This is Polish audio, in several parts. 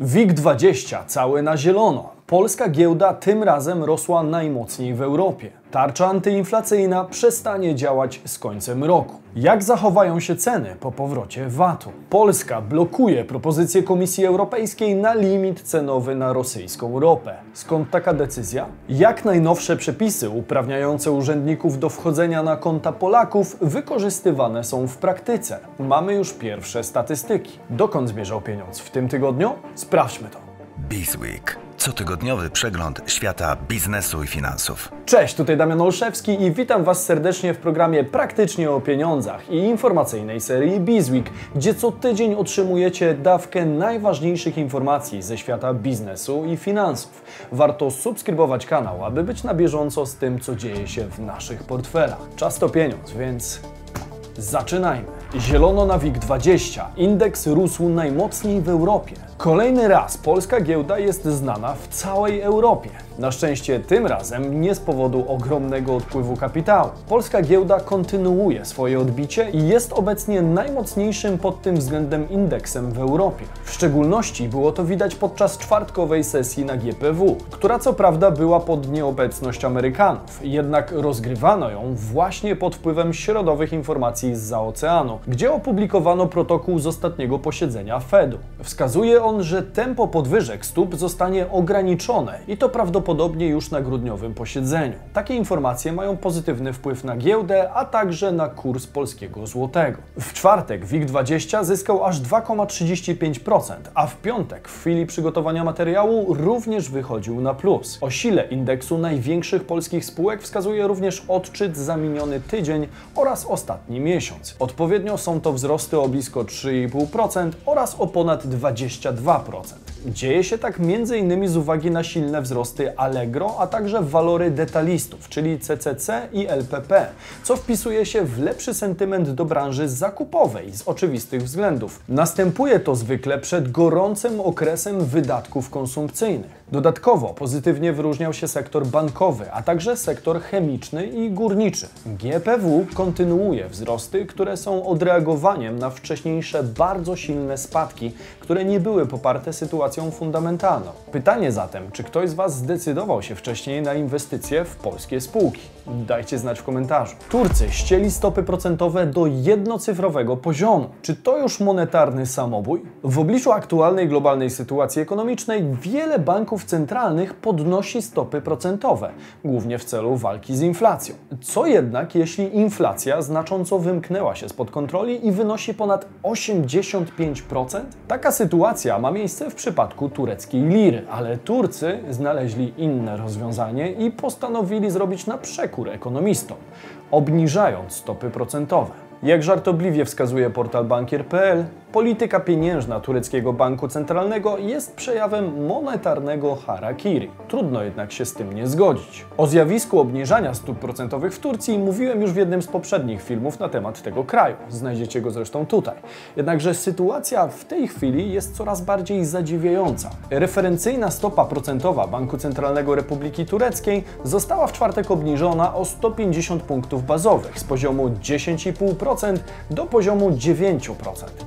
WIG20 cały na zielono. Polska giełda tym razem rosła najmocniej w Europie. Tarcza antyinflacyjna przestanie działać z końcem roku. Jak zachowają się ceny po powrocie VAT-u? Polska blokuje propozycję Komisji Europejskiej na limit cenowy na rosyjską ropę. Skąd taka decyzja? Jak najnowsze przepisy uprawniające urzędników do wchodzenia na konta Polaków wykorzystywane są w praktyce? Mamy już pierwsze statystyki. Dokąd zmierzał pieniądz w tym tygodniu? Sprawdźmy to. Bizweek. Cotygodniowy przegląd świata biznesu i finansów. Cześć, tutaj Damian Olszewski i witam Was serdecznie w programie Praktycznie o pieniądzach i informacyjnej serii Bizweek, gdzie co tydzień otrzymujecie dawkę najważniejszych informacji ze świata biznesu i finansów. Warto subskrybować kanał, aby być na bieżąco z tym, co dzieje się w naszych portfelach. Czas to pieniądz, więc zaczynajmy. Zielono na WIG20. Indeks rósł najmocniej w Europie. Kolejny raz polska giełda jest znana w całej Europie. Na szczęście tym razem nie z powodu ogromnego odpływu kapitału. Polska giełda kontynuuje swoje odbicie i jest obecnie najmocniejszym pod tym względem indeksem w Europie. W szczególności było to widać podczas czwartkowej sesji na GPW, która co prawda była pod nieobecność Amerykanów, jednak rozgrywano ją właśnie pod wpływem środowych informacji z oceanu, gdzie opublikowano protokół z ostatniego posiedzenia Fedu. Wskazuje on, że tempo podwyżek stóp zostanie ograniczone i to prawdopodobnie już na grudniowym posiedzeniu. Takie informacje mają pozytywny wpływ na giełdę, a także na kurs polskiego złotego. W czwartek WIG20 zyskał aż 2,35%, a w piątek w chwili przygotowania materiału również wychodził na plus. O sile indeksu największych polskich spółek wskazuje również odczyt za miniony tydzień oraz ostatni miesiąc. Odpowiednio są to wzrosty o blisko 3,5% oraz o ponad 22%. Dzieje się tak m.in. z uwagi na silne wzrosty Allegro, a także walory detalistów, czyli CCC i LPP, co wpisuje się w lepszy sentyment do branży zakupowej z oczywistych względów. Następuje to zwykle przed gorącym okresem wydatków konsumpcyjnych. Dodatkowo pozytywnie wyróżniał się sektor bankowy, a także sektor chemiczny i górniczy. GPW kontynuuje wzrosty, które są odreagowaniem na wcześniejsze bardzo silne spadki, które nie były poparte sytuacją fundamentalną. Pytanie zatem, czy ktoś z Was zdecydował się wcześniej na inwestycje w polskie spółki? Dajcie znać w komentarzu. Turcy ścieli stopy procentowe do jednocyfrowego poziomu. Czy to już monetarny samobój? W obliczu aktualnej globalnej sytuacji ekonomicznej wiele banków centralnych podnosi stopy procentowe, głównie w celu walki z inflacją. Co jednak, jeśli inflacja znacząco wymknęła się spod kontroli i wynosi ponad 85%? Taka sytuacja ma miejsce w przypadku tureckiej liry, ale Turcy znaleźli inne rozwiązanie i postanowili zrobić na przekór ekonomistom, obniżając stopy procentowe. Jak żartobliwie wskazuje portal bankier.pl, polityka pieniężna tureckiego banku centralnego jest przejawem monetarnego harakiri. Trudno jednak się z tym nie zgodzić. O zjawisku obniżania stóp procentowych w Turcji mówiłem już w jednym z poprzednich filmów na temat tego kraju. Znajdziecie go zresztą tutaj. Jednakże sytuacja w tej chwili jest coraz bardziej zadziwiająca. Referencyjna stopa procentowa Banku Centralnego Republiki Tureckiej została w czwartek obniżona o 150 punktów bazowych z poziomu 10,5% do poziomu 9%.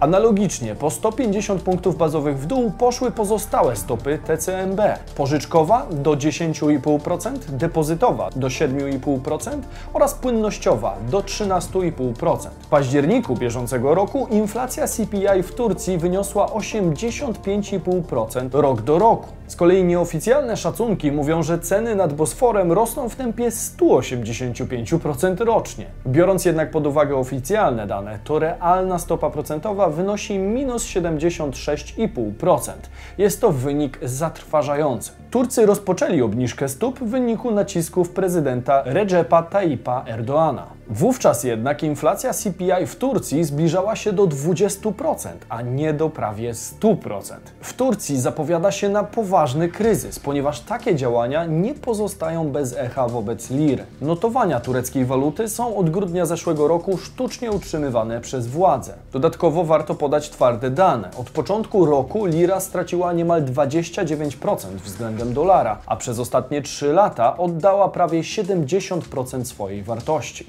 Analogicznie Analogicznie po 150 punktów bazowych w dół poszły pozostałe stopy TCMB. Pożyczkowa do 10,5%, depozytowa do 7,5% oraz płynnościowa do 13,5%. W październiku bieżącego roku inflacja CPI w Turcji wyniosła 85,5% rok do roku. Z kolei nieoficjalne szacunki mówią, że ceny nad Bosforem rosną w tempie 185% rocznie. Biorąc jednak pod uwagę oficjalne dane, to realna stopa procentowa wynosi minus 76,5%. Jest to wynik zatrważający. Turcy rozpoczęli obniżkę stóp w wyniku nacisków prezydenta Recepa Tayyipa Erdoana. Wówczas jednak inflacja CPI w Turcji zbliżała się do 20%, a nie do prawie 100%. W Turcji zapowiada się na poważny kryzys, ponieważ takie działania nie pozostają bez echa wobec liry. Notowania tureckiej waluty są od grudnia zeszłego roku sztucznie utrzymywane przez władze. Dodatkowo warto podać twarde dane. Od początku roku lira straciła niemal 29% względem dolara, a przez ostatnie 3 lata oddała prawie 70% swojej wartości.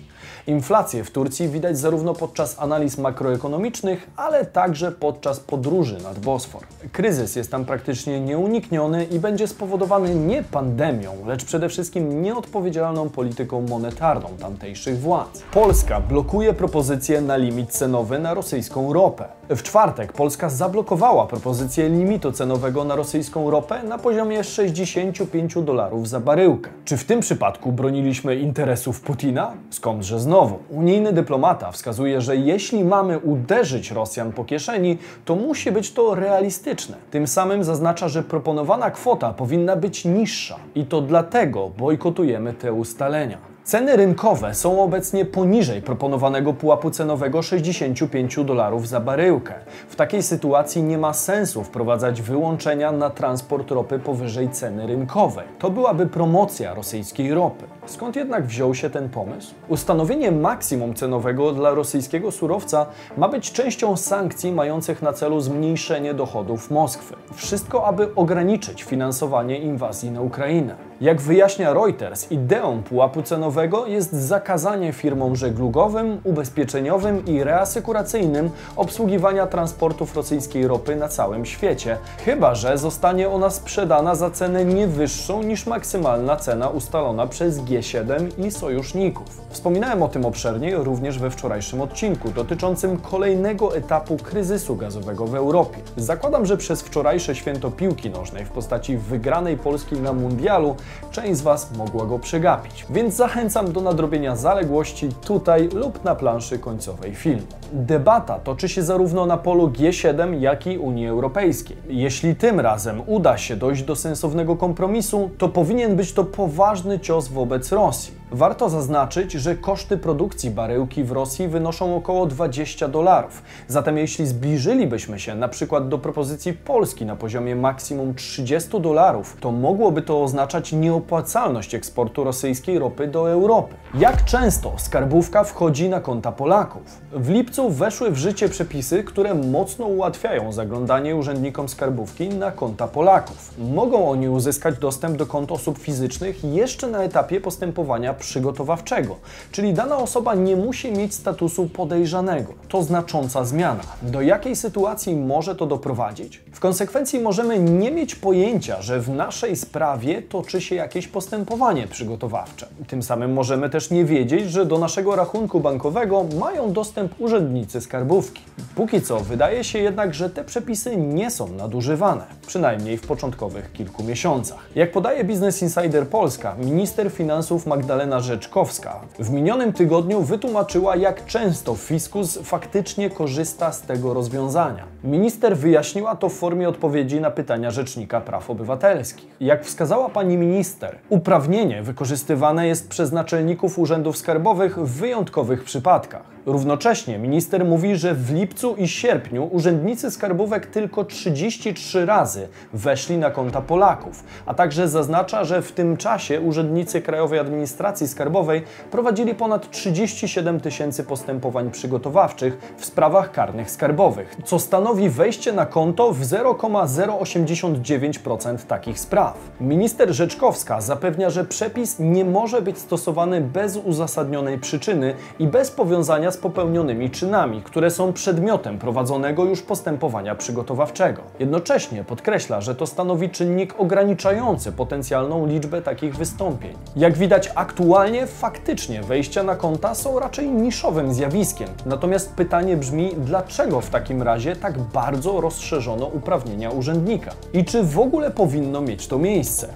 Inflację w Turcji widać zarówno podczas analiz makroekonomicznych, ale także podczas podróży nad Bosfor. Kryzys jest tam praktycznie nieunikniony i będzie spowodowany nie pandemią, lecz przede wszystkim nieodpowiedzialną polityką monetarną tamtejszych władz. Polska blokuje propozycję na limit cenowy na rosyjską ropę. W czwartek Polska zablokowała propozycję limitu cenowego na rosyjską ropę na poziomie 65 dolarów za baryłkę. Czy w tym przypadku broniliśmy interesów Putina? Skądże znowu? Unijny dyplomata wskazuje, że jeśli mamy uderzyć Rosjan po kieszeni, to musi być to realistyczne. Tym samym zaznacza, że proponowana kwota powinna być niższa i to dlatego bojkotujemy te ustalenia. Ceny rynkowe są obecnie poniżej proponowanego pułapu cenowego 65 dolarów za baryłkę. W takiej sytuacji nie ma sensu wprowadzać wyłączenia na transport ropy powyżej ceny rynkowej. To byłaby promocja rosyjskiej ropy. Skąd jednak wziął się ten pomysł? Ustanowienie maksimum cenowego dla rosyjskiego surowca ma być częścią sankcji mających na celu zmniejszenie dochodów Moskwy. Wszystko, aby ograniczyć finansowanie inwazji na Ukrainę. Jak wyjaśnia Reuters, ideą pułapu cenowego jest zakazanie firmom żeglugowym, ubezpieczeniowym i reasykuracyjnym obsługiwania transportów rosyjskiej ropy na całym świecie, chyba że zostanie ona sprzedana za cenę nie wyższą niż maksymalna cena ustalona przez G7 i sojuszników. Wspominałem o tym obszernie również we wczorajszym odcinku dotyczącym kolejnego etapu kryzysu gazowego w Europie. Zakładam, że przez wczorajsze święto piłki nożnej w postaci wygranej Polski na Mundialu część z Was mogła go przegapić. Więc zachęcam do nadrobienia zaległości tutaj lub na planszy końcowej filmu. Debata toczy się zarówno na polu G7, jak i Unii Europejskiej. Jeśli tym razem uda się dojść do sensownego kompromisu, to powinien być to poważny cios wobec Rosji. Warto zaznaczyć, że koszty produkcji baryłki w Rosji wynoszą około 20 dolarów. Zatem jeśli zbliżylibyśmy się na przykład do propozycji Polski na poziomie maksimum 30 dolarów, to mogłoby to oznaczać nieopłacalność eksportu rosyjskiej ropy do Europy. Jak często skarbówka wchodzi na konta Polaków? W lipcu weszły w życie przepisy, które mocno ułatwiają zaglądanie urzędnikom skarbówki na konta Polaków. Mogą oni uzyskać dostęp do kont osób fizycznych jeszcze na etapie postępowania przygotowawczego, czyli dana osoba nie musi mieć statusu podejrzanego. To znacząca zmiana. Do jakiej sytuacji może to doprowadzić? W konsekwencji możemy nie mieć pojęcia, że w naszej sprawie toczy się jakieś postępowanie przygotowawcze. Tym samym możemy też nie wiedzieć, że do naszego rachunku bankowego mają dostęp urzędnicy skarbówki. Póki co wydaje się jednak, że te przepisy nie są nadużywane, przynajmniej w początkowych kilku miesiącach. Jak podaje Business Insider Polska, minister finansów Magdalena Rzeczkowska w minionym tygodniu wytłumaczyła, jak często fiskus faktycznie korzysta z tego rozwiązania. Minister wyjaśniła to w formie odpowiedzi na pytania Rzecznika Praw Obywatelskich. Jak wskazała pani minister, uprawnienie wykorzystywane jest przez naczelników urzędów skarbowych w wyjątkowych przypadkach. Równocześnie minister mówi, że w lipcu i sierpniu urzędnicy skarbówek tylko 33 razy weszli na konta Polaków, a także zaznacza, że w tym czasie urzędnicy Krajowej Administracji Skarbowej prowadzili ponad 37 tysięcy postępowań przygotowawczych w sprawach karnych skarbowych, co stanowi wejście na konto w 0,089% takich spraw. Minister Rzeczkowska zapewnia, że przepis nie może być stosowany bez uzasadnionej przyczyny i bez powiązania z popełnionymi czynami, które są przedmiotem prowadzonego już postępowania przygotowawczego. Jednocześnie podkreśla, że to stanowi czynnik ograniczający potencjalną liczbę takich wystąpień. Jak widać aktualnie, faktycznie wejścia na konta są raczej niszowym zjawiskiem. Natomiast pytanie brzmi, dlaczego w takim razie tak bardzo rozszerzono uprawnienia urzędnika? I czy w ogóle powinno mieć to miejsce?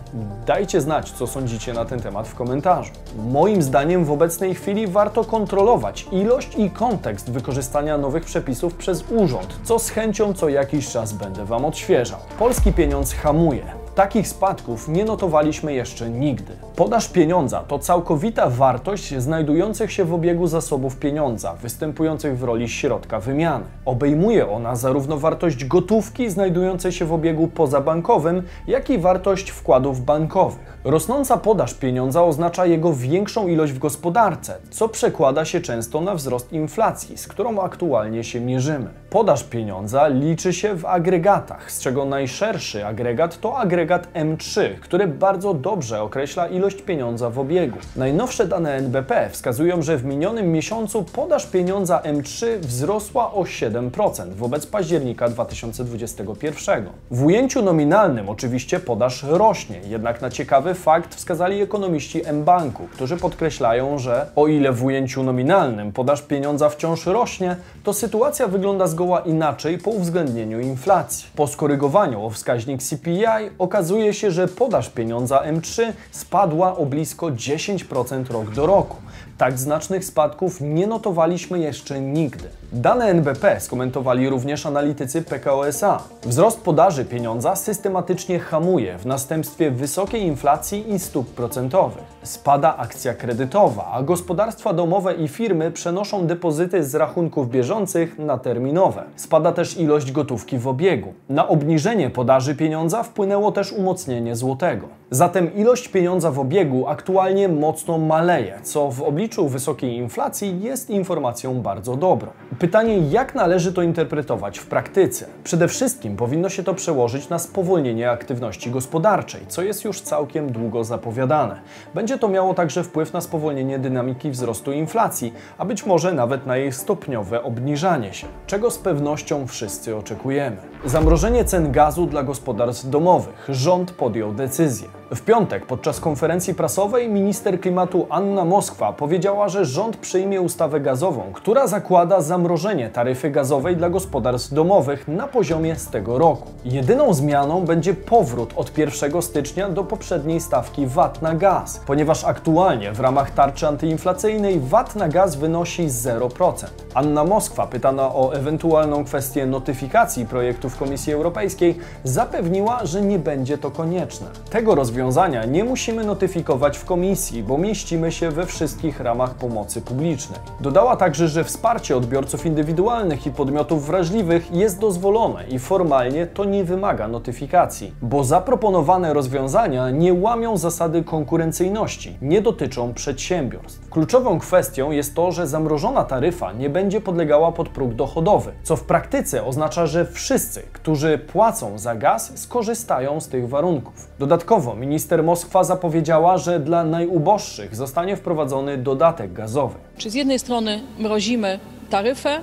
Dajcie znać, co sądzicie na ten temat w komentarzu. Moim zdaniem w obecnej chwili warto kontrolować ilość i kontekst wykorzystania nowych przepisów przez urząd, co z chęcią co jakiś czas będę Wam odświeżał. Polski pieniądz hamuje. Takich spadków nie notowaliśmy jeszcze nigdy. Podaż pieniądza to całkowita wartość znajdujących się w obiegu zasobów pieniądza, występujących w roli środka wymiany. Obejmuje ona zarówno wartość gotówki znajdującej się w obiegu pozabankowym, jak i wartość wkładów bankowych. Rosnąca podaż pieniądza oznacza jego większą ilość w gospodarce, co przekłada się często na wzrost inflacji, z którą aktualnie się mierzymy. Podaż pieniądza liczy się w agregatach, z czego najszerszy agregat to agregat agregat M3, który bardzo dobrze określa ilość pieniądza w obiegu. Najnowsze dane NBP wskazują, że w minionym miesiącu podaż pieniądza M3 wzrosła o 7% wobec października 2021. W ujęciu nominalnym oczywiście podaż rośnie, jednak na ciekawy fakt wskazali ekonomiści M-Banku, którzy podkreślają, że o ile w ujęciu nominalnym podaż pieniądza wciąż rośnie, to sytuacja wygląda zgoła inaczej po uwzględnieniu inflacji. Po skorygowaniu o wskaźnik CPI okazuje się, że podaż pieniądza M3 spadła o blisko 10% rok do roku. Tak znacznych spadków nie notowaliśmy jeszcze nigdy. Dane NBP skomentowali również analitycy PKO SA. Wzrost podaży pieniądza systematycznie hamuje w następstwie wysokiej inflacji i stóp procentowych. Spada akcja kredytowa, a gospodarstwa domowe i firmy przenoszą depozyty z rachunków bieżących na terminowe. Spada też ilość gotówki w obiegu. Na obniżenie podaży pieniądza wpłynęło też umocnienie złotego. Zatem ilość pieniądza w obiegu aktualnie mocno maleje, co w obliczu wysokiej inflacji jest informacją bardzo dobrą. Pytanie, jak należy to interpretować w praktyce? Przede wszystkim powinno się to przełożyć na spowolnienie aktywności gospodarczej, co jest już całkiem długo zapowiadane. Będzie to miało także wpływ na spowolnienie dynamiki wzrostu inflacji, a być może nawet na jej stopniowe obniżanie się, czego z pewnością wszyscy oczekujemy. Zamrożenie cen gazu dla gospodarstw domowych. Rząd podjął decyzję. W piątek podczas konferencji prasowej minister klimatu Anna Moskwa powiedziała, że rząd przyjmie ustawę gazową, która zakłada zamrożenie taryfy gazowej dla gospodarstw domowych na poziomie z tego roku. Jedyną zmianą będzie powrót od 1 stycznia do poprzedniej stawki VAT na gaz, ponieważ aktualnie w ramach tarczy antyinflacyjnej VAT na gaz wynosi 0%. Anna Moskwa, pytana o ewentualną kwestię notyfikacji projektów Komisji Europejskiej, zapewniła, że nie będzie to konieczne. Tego rozwiązania nie musimy notyfikować w komisji, bo mieścimy się we wszystkich ramach pomocy publicznej. Dodała także, że wsparcie odbiorców indywidualnych i podmiotów wrażliwych jest dozwolone i formalnie to nie wymaga notyfikacji, bo zaproponowane rozwiązania nie łamią zasady konkurencyjności, nie dotyczą przedsiębiorstw. Kluczową kwestią jest to, że zamrożona taryfa nie będzie podlegała pod próg dochodowy, co w praktyce oznacza, że wszyscy, którzy płacą za gaz, skorzystają z tych warunków. Dodatkowo minister Moskwa zapowiedziała, że dla najuboższych zostanie wprowadzony dodatek gazowy. Czy z jednej strony mrozimy taryfę,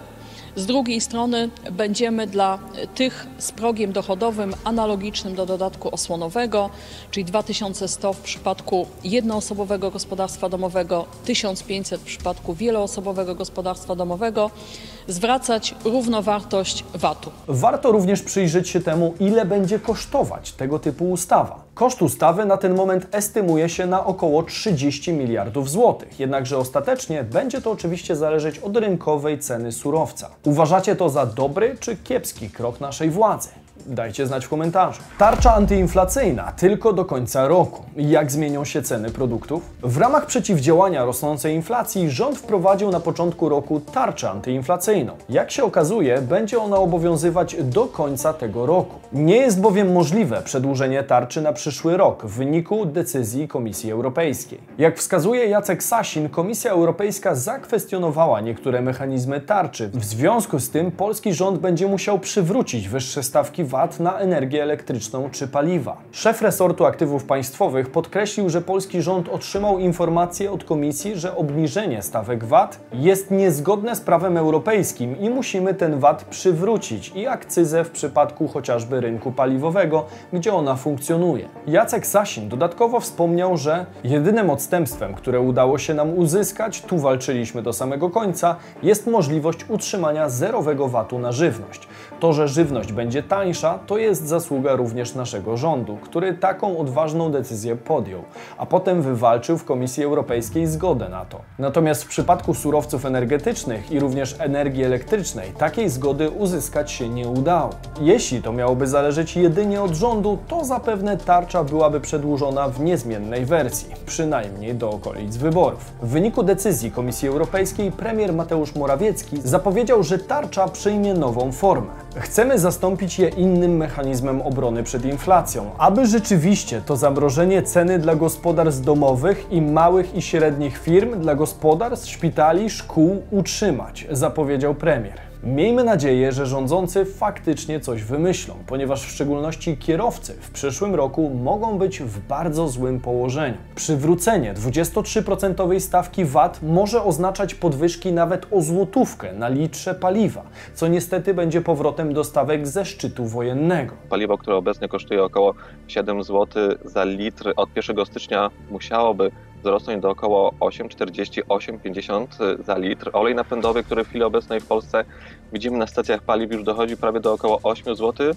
z drugiej strony będziemy dla tych z progiem dochodowym analogicznym do dodatku osłonowego, czyli 2100 w przypadku jednoosobowego gospodarstwa domowego, 1500 w przypadku wieloosobowego gospodarstwa domowego, zwracać równowartość VAT-u. Warto również przyjrzeć się temu, ile będzie kosztować tego typu ustawa. Koszt ustawy na ten moment estymuje się na około 30 miliardów złotych, jednakże ostatecznie będzie to oczywiście zależeć od rynkowej ceny surowca. Uważacie to za dobry czy kiepski krok naszej władzy? Dajcie znać w komentarzu. Tarcza antyinflacyjna tylko do końca roku. Jak zmienią się ceny produktów? W ramach przeciwdziałania rosnącej inflacji rząd wprowadził na początku roku tarczę antyinflacyjną. Jak się okazuje, będzie ona obowiązywać do końca tego roku. Nie jest bowiem możliwe przedłużenie tarczy na przyszły rok w wyniku decyzji Komisji Europejskiej. Jak wskazuje Jacek Sasin, Komisja Europejska zakwestionowała niektóre mechanizmy tarczy. W związku z tym polski rząd będzie musiał przywrócić wyższe stawki VAT na energię elektryczną czy paliwa. Szef resortu aktywów państwowych podkreślił, że polski rząd otrzymał informację od komisji, że obniżenie stawek VAT jest niezgodne z prawem europejskim i musimy ten VAT przywrócić i akcyzę w przypadku chociażby rynku paliwowego, gdzie ona funkcjonuje. Jacek Sasin dodatkowo wspomniał, że jedynym odstępstwem, które udało się nam uzyskać, tu walczyliśmy do samego końca, jest możliwość utrzymania zerowego VAT-u na żywność. To, że żywność będzie tańsza, to jest zasługa również naszego rządu, który taką odważną decyzję podjął, a potem wywalczył w Komisji Europejskiej zgodę na to. Natomiast w przypadku surowców energetycznych i również energii elektrycznej takiej zgody uzyskać się nie udało. Jeśli to miałoby zależeć jedynie od rządu, to zapewne tarcza byłaby przedłużona w niezmiennej wersji, przynajmniej do okolic wyborów. W wyniku decyzji Komisji Europejskiej premier Mateusz Morawiecki zapowiedział, że tarcza przyjmie nową formę. Chcemy zastąpić je innym mechanizmem obrony przed inflacją, aby rzeczywiście to zamrożenie ceny dla gospodarstw domowych i małych i średnich firm, dla gospodarstw, szpitali, szkół utrzymać, zapowiedział premier. Miejmy nadzieję, że rządzący faktycznie coś wymyślą, ponieważ w szczególności kierowcy w przyszłym roku mogą być w bardzo złym położeniu. Przywrócenie 23% stawki VAT może oznaczać podwyżki nawet o złotówkę na litrze paliwa, co niestety będzie powrotem do stawek ze szczytu wojennego. Paliwo, które obecnie kosztuje około 7 zł za litr, od 1 stycznia musiałoby wzrosnąć do około 8,48-50 za litr. Olej napędowy, który w chwili obecnej w Polsce widzimy na stacjach paliw już dochodzi prawie do około 8 zł,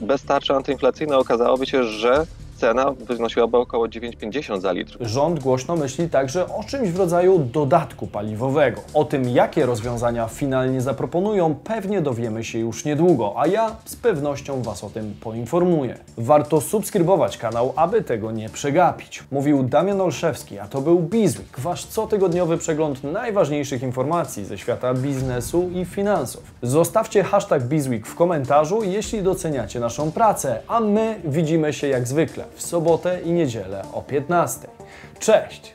bez tarczy antyinflacyjnej okazałoby się, że cena wynosiłaby około 9,50 za litr. Rząd głośno myśli także o czymś w rodzaju dodatku paliwowego. O tym, jakie rozwiązania finalnie zaproponują, pewnie dowiemy się już niedługo, a ja z pewnością Was o tym poinformuję. Warto subskrybować kanał, aby tego nie przegapić. Mówił Damian Olszewski, a to był Bizweek, Wasz cotygodniowy przegląd najważniejszych informacji ze świata biznesu i finansów. Zostawcie hashtag Bizweek w komentarzu, jeśli doceniacie naszą pracę, a my widzimy się jak zwykle w sobotę i niedzielę o 15. Cześć!